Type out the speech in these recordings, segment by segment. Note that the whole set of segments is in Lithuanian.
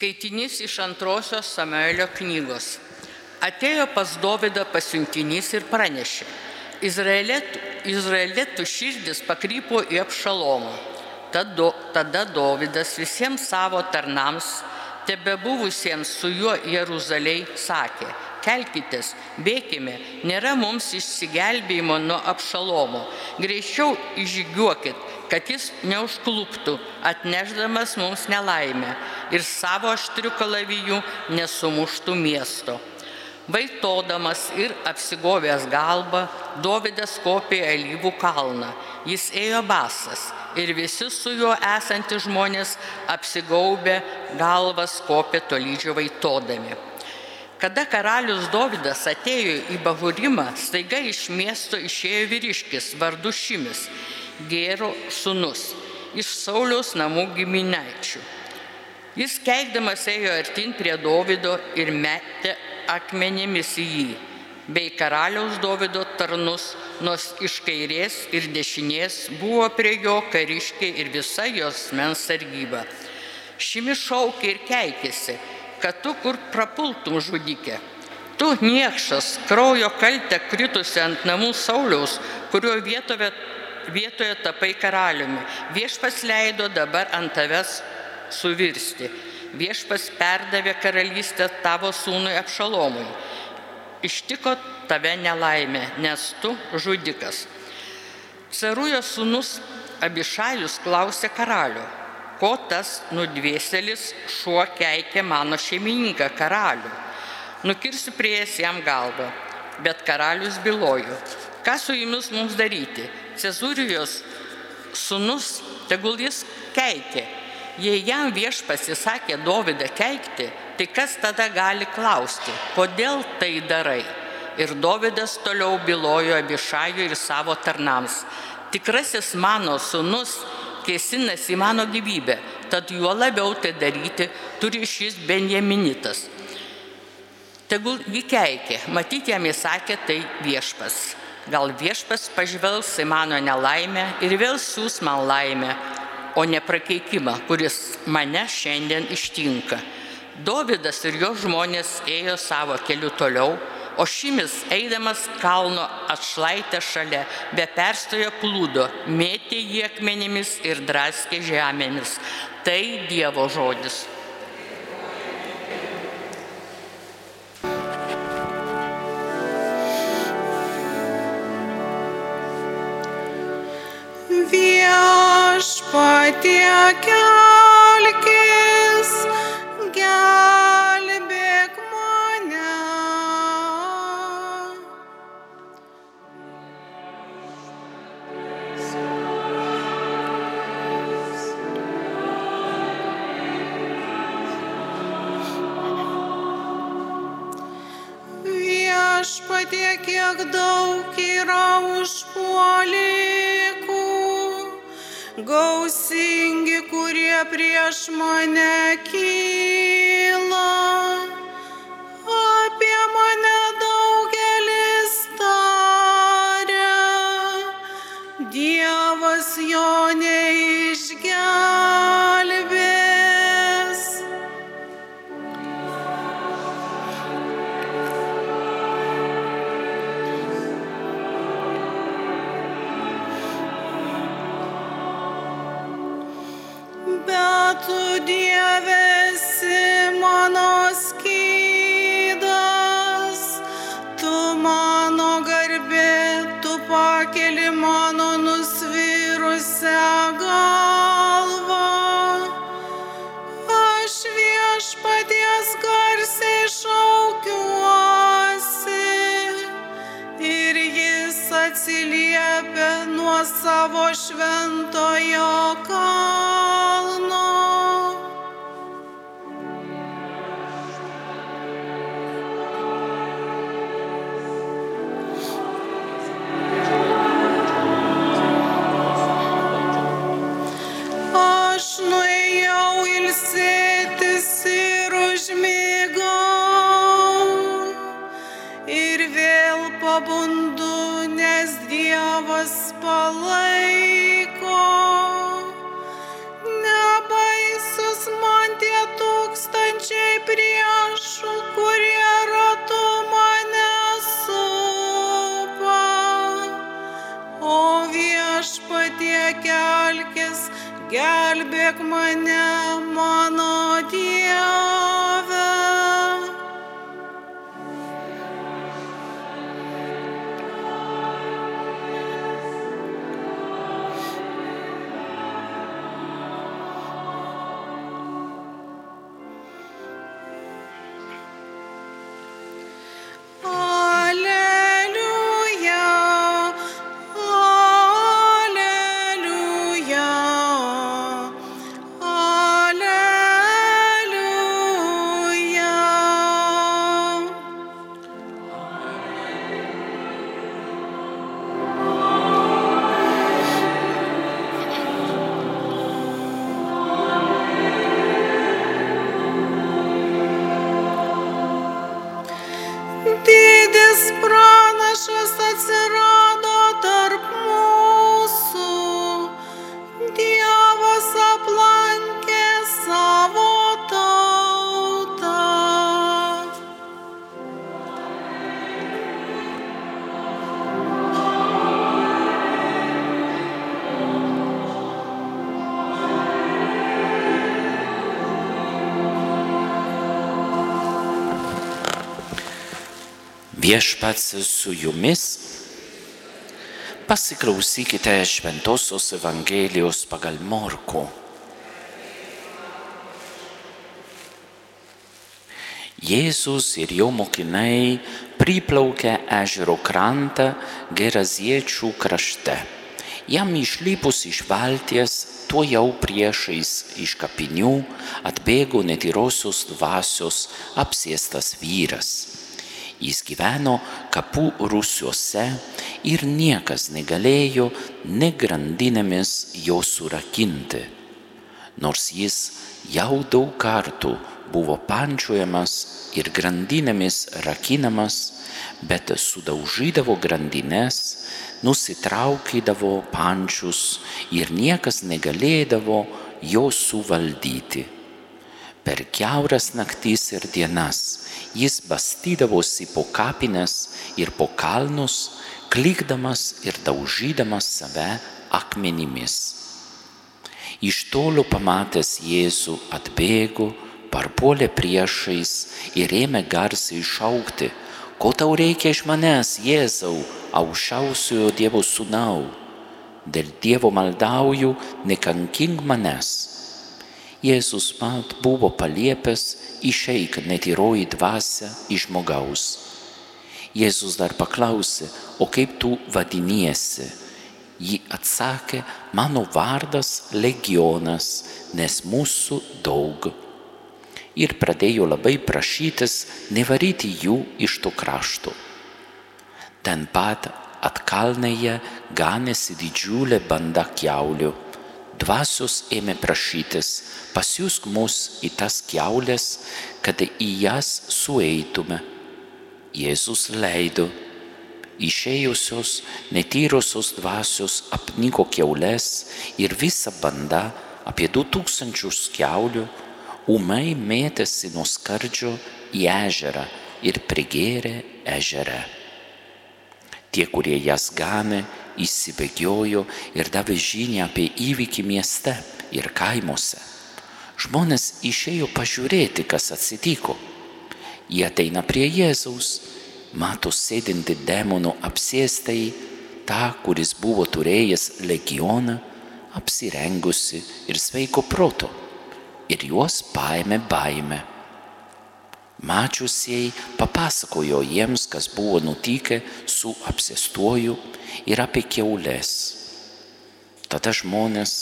Skaitinys iš antrosios Samuelio knygos. Atėjo pas Dovydą pasiuntinys ir pranešė. Izraelitų, Izraelitų širdis pakrypo į apšalomą. Tada, tada Dovydas visiems savo tarnams, tebe buvusiems su juo Jeruzaliai, sakė, kelkitės, bėkime, nėra mums išsigelbėjimo nuo apšalomo. Greičiau išžygiuokit, kad jis neužkluptų, atneždamas mums nelaimę ir savo aštrių kalavijų nesumuštų miesto. Vaitodamas ir apsigovęs galbą, Dovydas kopė alyvų kalną. Jis ėjo basas ir visi su juo esantys žmonės apsigaubę galvas kopė tolydžio vaitodami. Kada karalius Dovydas atėjo į Bahurimą, staiga iš miesto išėjo vyriškis vardu Šimis Gėro sunus iš Sauliaus namų giminaičių. Jis keikdamas ėjo artin prie Dovido ir metė akmenėmis į jį, bei karaliaus Dovido tarnus, nors iš kairės ir dešinės buvo prie jo kariškiai ir visa jos mens sargyba. Šimi šaukė ir keikėsi, kad tu kur prapultum žudikė. Tu niekšas, kraujo kaltę kritusi ant namų Sauliaus, kurio vietoje vietoje tapai karaliumi. Viešpas leido dabar ant tavęs suvirsti. Viešpas perdavė karalystę tavo sūnui apšalomui. Ištiko tave nelaimė, nes tu žudikas. Carujo sūnus Abišajus klausė karalių, ko tas nudvėselis šuo keikė mano šeimininką karalių. Nukirsiu prieės jam galvą, bet karalius byloju, ką su jumis mums daryti, Cezurijos sunus, tegul jis keikė. Jei jam viešpas įsakė Dovydą keikti, tai kas tada gali klausti, kodėl tai darai? Ir Dovydas toliau bylojo Abišajui ir savo tarnams. Tikrasis mano sunus kėsinasi į mano gyvybę, tad juo labiau tai daryti turi šis Benjaminitas. Tegul jį keikė, matyti jam įsakė tai viešpas. Gal viešpas pažvelgs į mano nelaimę ir vėl siūs man laimę, o ne prakeikimą, kuris mane šiandien ištinka. Dovydas ir jo žmonės ėjo savo keliu toliau, o šimis eidamas kalno atšlaitę šalia, be perstojo plūdo, mėtė jį akmenimis ir draskė žemėmis. Tai Dievo žodis. Viešpatie kelkis, gelbėk mane. Viešpatie, kiek daug kurie prieš mane kyla. Viešpats su jumis. Pasiklausykite Šventojios Evangelijos pagal Morku. Jėzus ir jo mokiniai priplaukė ežero krantą Geraziečių krašte. Jam išlipus iš valties, tuo jau priešais iš kapinių atbėgo netyrosios dvasios apsėstas vyras. Jis gyveno kapų rūsiuose ir niekas negalėjo negrandinėmis jo surakinti. Nors jis jau daug kartų buvo pančiojamas ir grandinėmis rakinamas, bet sudaužydavo grandinės, nusitraukydavo pančius ir niekas negalėdavo jo suvaldyti. Per keuras naktis ir dienas jis bastydavosi po kapines ir po kalnus, klikdamas ir daužydamas save akmenimis. Iš tolo pamatęs Jėzų atbėgo, parpuolė priešais ir ėmė garsiai šaukti, ko tau reikia iš manęs, Jėzau, aukščiausiojo Dievo sūnau. Dėl Dievo maldauju, nekankink manęs. Jėzus mat buvo paliepęs išeik netyroji dvasia iš žmogaus. Jėzus dar paklausė, o kaip tu vadiniesi? Ji atsakė, mano vardas legionas, nes mūsų daug. Ir pradėjo labai prašytis nevaryti jų iš to krašto. Ten pat atkalnėje ganėsi didžiulė banda keulių. Dvasios ėmė prašytis, pasiūsk mus į tas keulės, kad į jas sueitume. Jėzus leido. Išėjusios netyrosios dvasios apniko keulės ir visa banda apie du tūkstančius keulių umai mėtėsi nuo skardžio į ežerą ir prigėrė ežere. Tie, kurie jas ganė, įsibėgiojo ir davė žinią apie įvykį mieste ir kaimuose. Žmonės išėjo pažiūrėti, kas atsitiko. Jie ateina prie Jėzaus, mato sėdinti demonų apsėstai, tą, kuris buvo turėjęs legioną, apsirengusi ir sveiko proto, ir juos paėmė baime. Mačiusieji papasakojo jiems, kas buvo nutikę su apsėstuoju ir apie keulės. Tada žmonės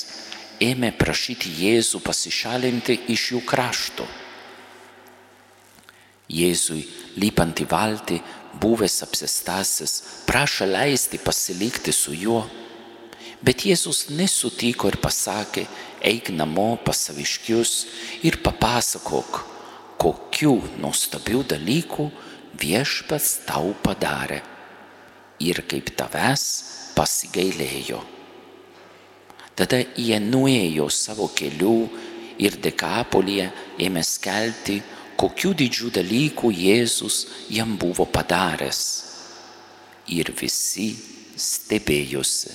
ėmė prašyti Jėzų pasišalinti iš jų krašto. Jėzui lypant į valtį, buvęs apsistasis, prašė leisti pasilikti su juo. Bet Jėzus nesutiko ir pasakė, eik namo pas saviškius ir papasakok, kokių nuostabių dalykų viešpats tau padarė ir kaip tavęs pasigailėjo. Tada jie nuėjo savo kelių ir dekapolyje ėmė skelbti, kokių didžių dalykų Jėzus jam buvo padaręs. Ir visi stebėjosi.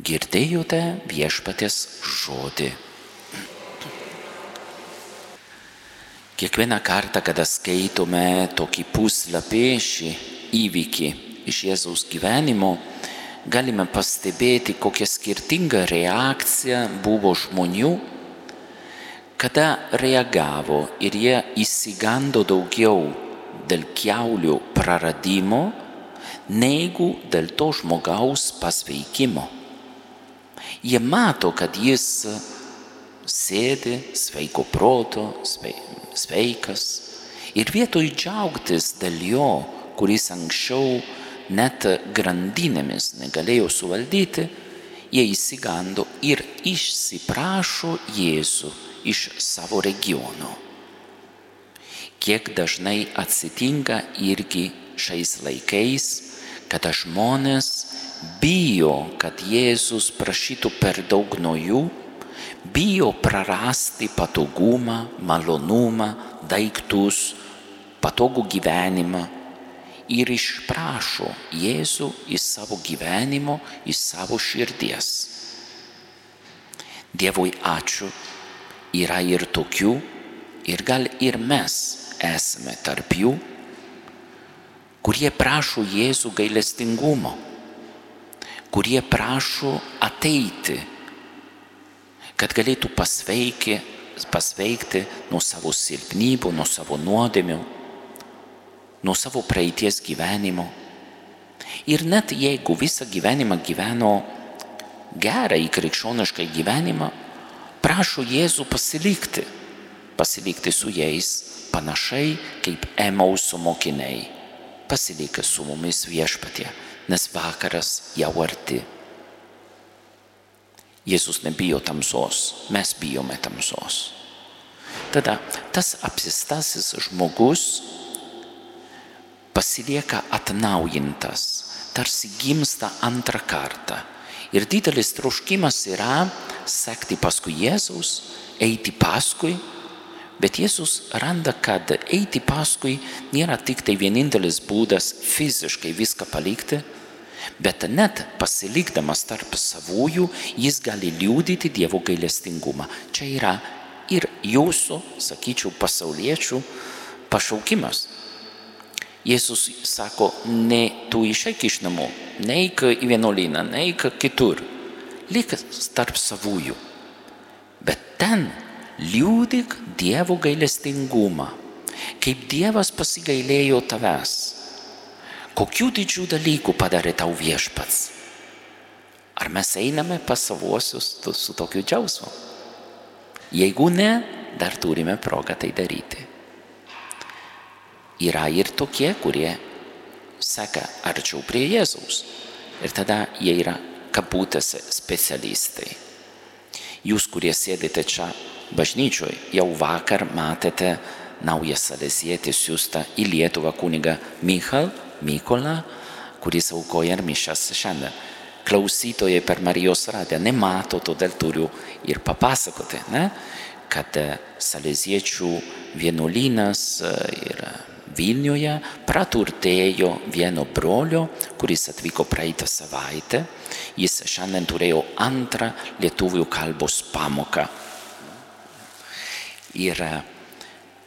Girdėjote viešpatės žodį. Kiekvieną kartą, kada skaitome tokį puslapį, šį įvykį iš Jėzaus gyvenimo, galime pastebėti, kokia skirtinga reakcija buvo žmonių, kada reagavo ir jie įsigando daugiau dėl keulių praradimo, negu dėl to žmogaus pasveikimo. Jie mato, kad jis sėdi sveiko proto, sveikas. Ir vietoj džiaugtis dėl jo, kuris anksčiau net grandinėmis negalėjo suvaldyti, jie įsigando ir išsiprašo Jėzų iš savo regiono. Kiek dažnai atsitinka irgi šiais laikais, kada žmonės bijo, kad Jėzus prašytų per daug nuo jų bijo prarasti patogumą, malonumą, daiktus, patogų gyvenimą ir išprašo Jėzų iš savo gyvenimo, iš savo širdies. Dievui ačiū, yra ir tokių, ir gal ir mes esame tarp jų, kurie prašo Jėzų gailestingumo, kurie prašo ateiti kad galėtų pasveiki, pasveikti nuo savo silpnybių, nuo savo nuodėmių, nuo savo praeities gyvenimo. Ir net jeigu visą gyvenimą gyveno gerą į krikščionišką gyvenimą, prašo Jėzų pasilikti, pasilikti su jais panašiai kaip Emauso mokiniai. Pasilikti su mumis viešpatie, nes vakaras jau arti. Jėzus nebijo tamsos, mes bijome tamsos. Tada tas apsistasis žmogus pasilieka atnaujintas, tarsi gimsta antrą kartą. Ir didelis troškimas yra sekti paskui Jėzaus, eiti paskui, bet Jėzus randa, kad eiti paskui nėra tik tai vienintelis būdas fiziškai viską palikti, Bet net pasilikdamas tarp savųjų, jis gali liūdyti Dievo gailestingumą. Čia yra ir jūsų, sakyčiau, pasauliečių pašaukimas. Jėzus sako, ne tu išeik iš namų, neik į vienuolyną, neik kitur, lik tarp savųjų. Bet ten liūdik Dievo gailestingumą, kaip Dievas pasigailėjo tavęs kokių didžių dalykų padarė tau viešpats. Ar mes einame pas savuosius su tokiu džiaugsmu? Jeigu ne, dar turime progą tai daryti. Yra ir tokie, kurie seka arčiau prie Jėzaus. Ir tada jie yra kabutėse specialistai. Jūs, kurie sėdite čia bažnyčioje, jau vakar matėte naują salesietį siūstą į Lietuvą kunigą Michal Mykolą, kuris aukoja ir mišas šiandien. Klausytojai per Marijos radiją nemato, todėl turiu ir papasakoti, ne? kad saleziečių vienuolynas ir Vilniuje praturtėjo vieno brolio, kuris atvyko praeitą savaitę. Jis šiandien turėjo antrą lietuvių kalbos pamoką. Ir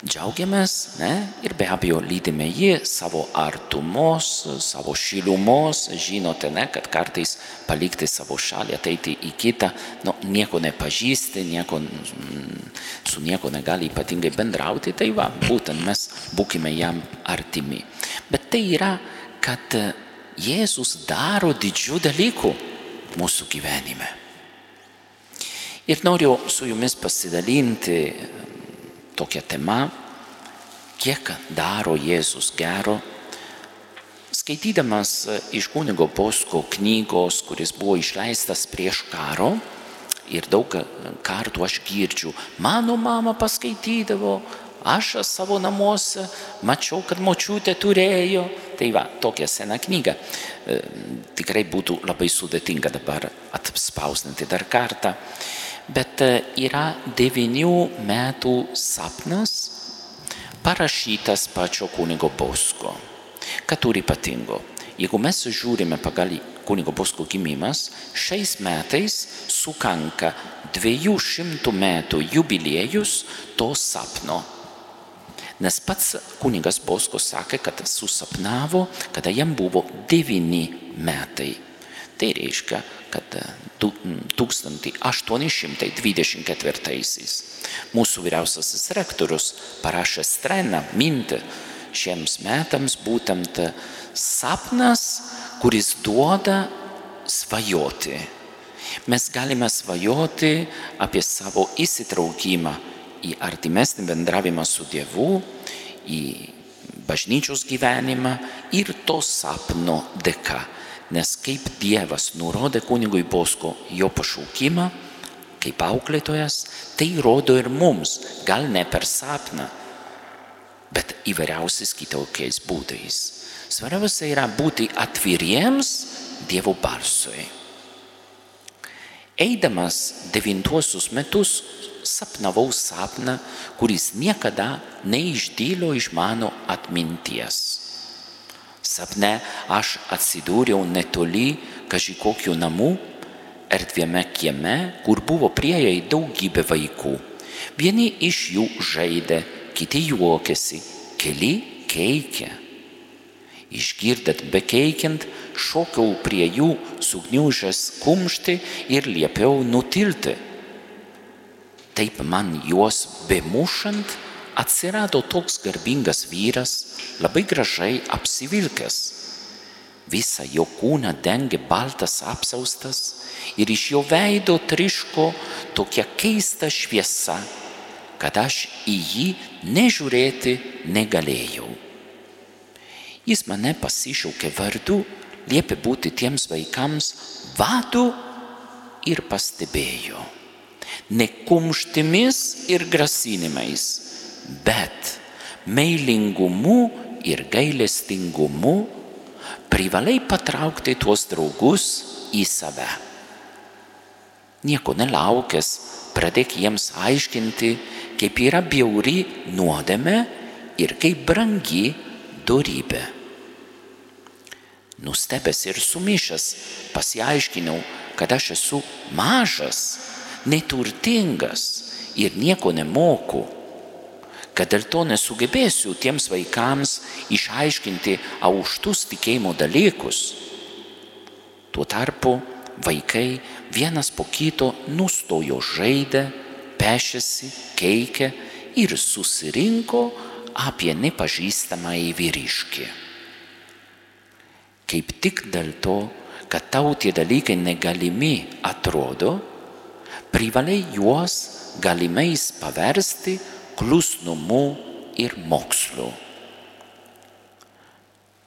džiaugiamės ne? ir be abejo lydime jį savo artumos, savo šilumos, žinote, ne, kad kartais palikti savo šalį, ateiti į kitą, nu, nieko nepažįsti, nieko, mm, su nieko negali ypatingai bendrauti, tai va, būtent mes būkime jam artimi. Bet tai yra, kad Jėzus daro didžių dalykų mūsų gyvenime. Ir noriu su jumis pasidalinti tokia tema, kiek daro Jėzus gero. Skaitydamas iš kunigo Bosko knygos, kuris buvo išleistas prieš karo, ir daug kartų aš girdžiu, mano mama paskaitydavo, aš savo namuose mačiau, kad močiutė turėjo. Tai va, tokia sena knyga. E, tikrai būtų labai sudėtinga dabar atspausdinti dar kartą bet e, yra devinių metų sapnas parašytas pačio kunigo Bosko. Ką turi ypatingo? Jeigu mes žiūrime pagal kunigo Bosko gimimas, šiais metais sukanka 200 metų jubiliejus to sapno. Nes pats kunigas Bosko sakė, kad susapnavo, kada jam buvo 9 metai. Tai reiškia, kad 1824 mūsų vyriausiasis rektorius parašė streną mintį šiems metams būtent sapnas, kuris duoda svajoti. Mes galime svajoti apie savo įsitraukimą į artimesnį bendravimą su Dievu, į bažnyčios gyvenimą ir to sapno dėka. Nes kaip Dievas nurodė kunigui Bosko jo pašaukimą, kaip auklėtojas, tai rodo ir mums, gal ne per sapną, bet įvairiausiais kitokiais būdais. Svarbiausia yra būti atviriems Dievo balsui. Eidamas devintuosius metus sapnavau sapną, kuris niekada neišdylo iš mano atminties. Sapne aš atsidūriau netoli kažkokių namų, erdvėme kieme, kur buvo prieėjai daugybė vaikų. Vieni iš jų žaidė, kiti juokėsi, keli keikė. Išgirdat bekeikiant, šokau prie jų sugniužęs kumšti ir liepiau nutilti. Taip man juos bemušant atsirado toks garbingas vyras, labai gražiai apsivilkęs. Visą jo kūną dengė baltas apsaustas ir iš jo veido triško tokia keista šviesa, kad aš į jį nežiūrėti negalėjau. Jis mane pasišaukė vardu, liepė būti tiems vaikams vadu ir pastebėjo. Ne kumštimis ir grasinimais, bet meilingumu ir gailestingumu privalai patraukti tuos draugus į save. Nieko nelaukęs, pradėk jiems aiškinti, kaip yra bjauri nuodėme ir kaip brangi dorybė. Nustebęs ir sumišęs pasiaiškinau, kad aš esu mažas, neturtingas ir nieko nemoku, kad dėl to nesugebėsiu tiems vaikams išaiškinti aukštus tikėjimo dalykus. Tuo tarpu vaikai vienas po kito nustojo žaidę, pešėsi, keikė ir susirinko apie nepažįstamą į vyriškį. Kaip tik dėl to, kad tau tie dalykai negalimi atrodo, privalai juos galimais paversti klusnumu ir mokslu.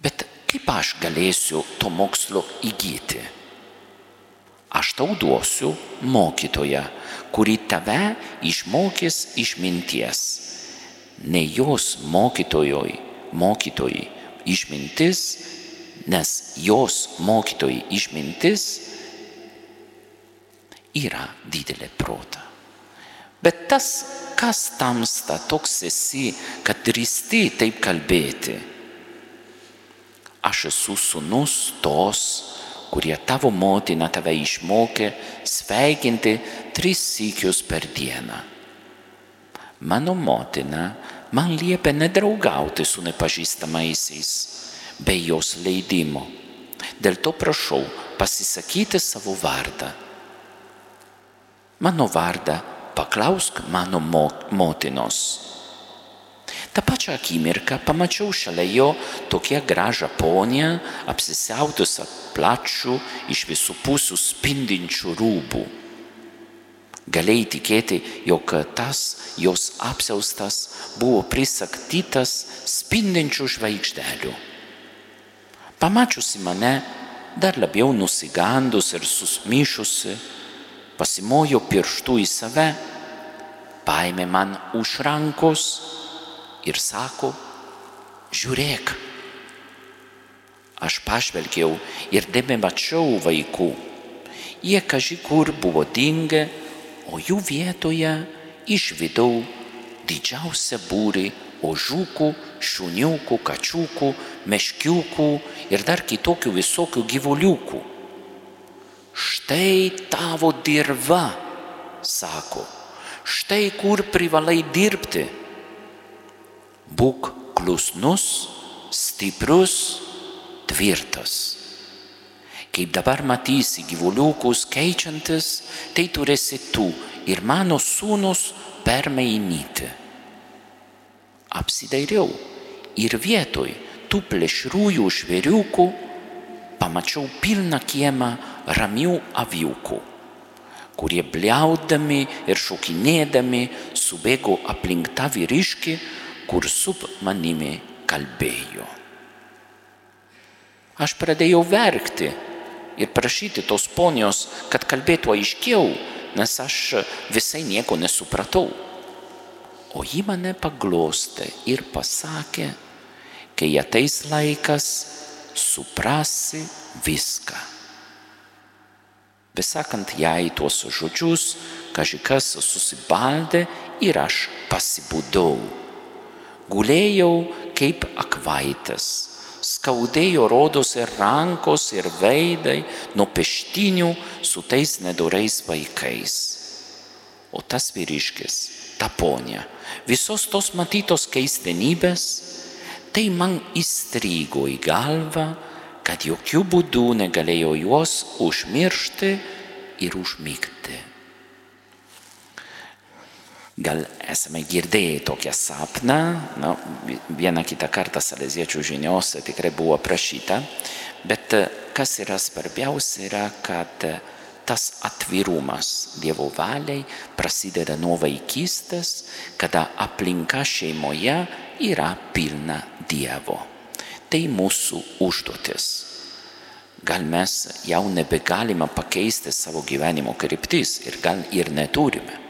Bet kaip aš galėsiu to mokslo įgyti? Aš tau duosiu mokytoją, kuri tave išmokys išminties. Ne jos mokytojoj, mokytojai išmintis, nes jos mokytojai išmintis yra didelė prota. Bet tas, kas tamsta toks esi, kad drįsti taip kalbėti, aš esu sunus tos, kurie tavo motina tave išmokė sveikinti tris sykius per dieną. Mano motina man liepia nedraugauti su nepažįstamaisiais be jos leidimo. Dėl to prašau pasisakyti savo vardą. Mano vardą paklausk mano mo motinos. Ta pačią akimirką pamačiau šalia jo tokią gražią ponią, apsisiautusią plačių iš visų pusių spindinčių rūbų. Galėjai tikėti, jog tas jos apsiaustas buvo prisaktytas spindinčių žvaigždelių. Pamačiusi mane, dar labiau nusigandus ir susmyšusi, pasimojo pirštų į save, paėmė man už rankos ir sako, žiūrėk. Aš pažvelgiau ir nebemačiau vaikų. Jie kažkur buvo dingę, o jų vietoje išvidau didžiausią būrį ožiukų, šuniukų, kačiukų, meškiukų ir dar kitokių visokių gyvuliukų. Štai tavo dirba, sako, štai kur privalai dirbti. Būk klusnus, stiprus, tvirtas. Kaip dabar matysi gyvuliukus keičiantis, tai turėsi tu ir mano sūnus permainyti. Apsidairiau ir vietoj tų plėšrųjų žvėriukų pamačiau pilną kiemą ramių aviukų, kurie bliaudami ir šokinėdami subėgo aplink tą vyriškį, kur sub manimi kalbėjo. Aš pradėjau verkti ir prašyti tos ponios, kad kalbėtų aiškiau, nes aš visai nieko nesupratau. O ji mane paglostė ir pasakė, kai ateis laikas, suprasi viską. Besakant jai tuos žodžius, kažkas susibaldė ir aš pasibudau. Gulėjau kaip akvaitas skaudėjo rodos ir rankos, ir veidai nuo peštinių su tais nedorais vaikais. O tas vyriškis, ta ponia, visos tos matytos keistenybės, tai man įstrigo į galvą, kad jokių būdų negalėjo juos užmiršti ir užmygti. Gal esame girdėję tokią sapną, na, vieną kitą kartą saleziečių žiniose tikrai buvo prašyta, bet kas yra svarbiausia yra, kad tas atvirumas Dievo valiai prasideda nuo vaikystės, kada aplinka šeimoje yra pilna Dievo. Tai mūsų užduotis. Gal mes jau nebegalime pakeisti savo gyvenimo kryptis ir gal ir neturime.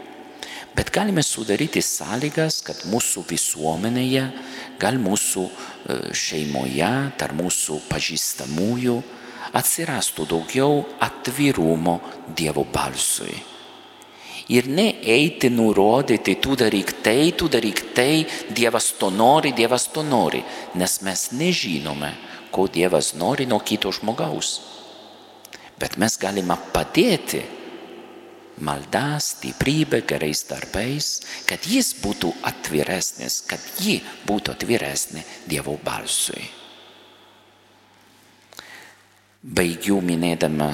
Bet galime sudaryti sąlygas, kad mūsų visuomenėje, gal mūsų e, šeimoje, tarp mūsų pažįstamųjų atsirastų daugiau atvirumo Dievo balsui. Ir ne eiti nurodyti, tu daryk tai, tu daryk tai, Dievas to nori, Dievas to nori, nes mes nežinome, ko Dievas nori nuo kito žmogaus. Bet mes galime padėti malda, stiprybė, gerais darbais, kad jis būtų atviresnis, kad ji būtų atviresnė Dievo balsui. Baigiu minėdama,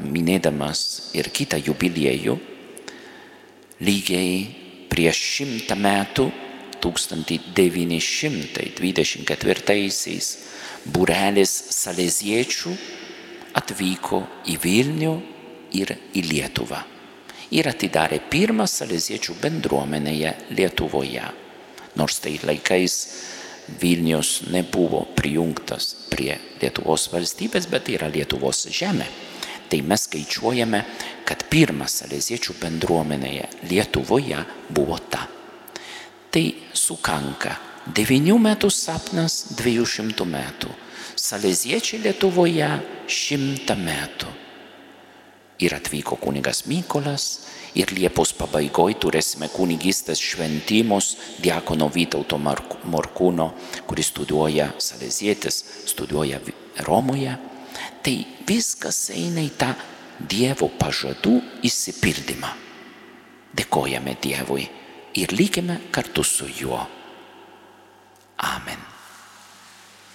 minėdamas ir kitą jubiliejų, lygiai prieš šimtą metų, 1924-aisiais, būrelis saleziečių atvyko į Vilnių ir į Lietuvą ir atidarė pirmą saleziečių bendruomenėje Lietuvoje. Nors tai laikais Vilnius nebuvo prijungtas prie Lietuvos valstybės, bet yra Lietuvos žemė. Tai mes skaičiuojame, kad pirmą saleziečių bendruomenėje Lietuvoje buvo ta. Tai sukanka 9 metų sapnas 200 metų. Saleziečiai Lietuvoje 100 metų ir atvyko kunigas Mykolas ir Liepos pabaigoje turėsime kunigystės šventimus Diakono Vytauto Morkūno, kuris studijuoja Salezietis, studijuoja Romoje. Tai viskas eina į tą Dievo pažadų įsipildymą. Dėkojame Dievui ir likime kartu su juo. Amen.